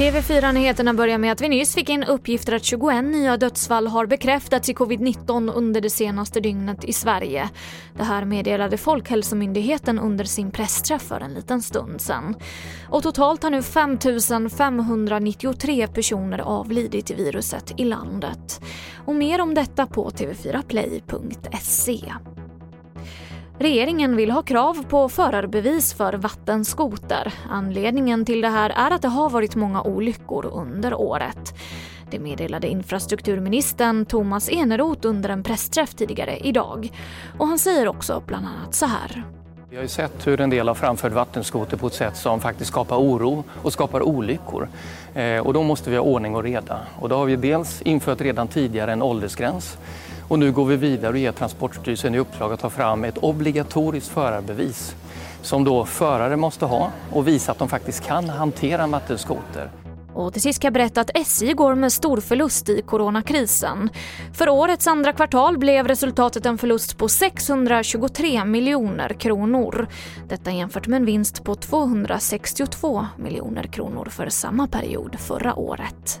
TV4-nyheterna börjar med att vi nyss fick in uppgifter att 21 nya dödsfall har bekräftats i covid-19 under det senaste dygnet i Sverige. Det här meddelade Folkhälsomyndigheten under sin pressträff för en liten stund sedan. Och totalt har nu 5 593 personer avlidit i viruset i landet. Och mer om detta på tv4play.se. Regeringen vill ha krav på förarbevis för vattenskoter. Anledningen till det här är att det har varit många olyckor under året. Det meddelade infrastrukturministern Thomas Eneroth under en pressträff tidigare idag. Och han säger också bland annat så här. Vi har ju sett hur en del har framfört vattenskoter på ett sätt som faktiskt skapar oro och skapar olyckor. Eh, och då måste vi ha ordning och reda. Och då har vi dels infört redan tidigare en åldersgräns och nu går vi vidare och ger Transportstyrelsen i uppdrag att ta fram ett obligatoriskt förarbevis som då förare måste ha och visa att de faktiskt kan hantera en vattenskoter. Och till sist kan jag berätta att SJ går med stor förlust i coronakrisen. För årets andra kvartal blev resultatet en förlust på 623 miljoner kronor. Detta jämfört med en vinst på 262 miljoner kronor för samma period förra året.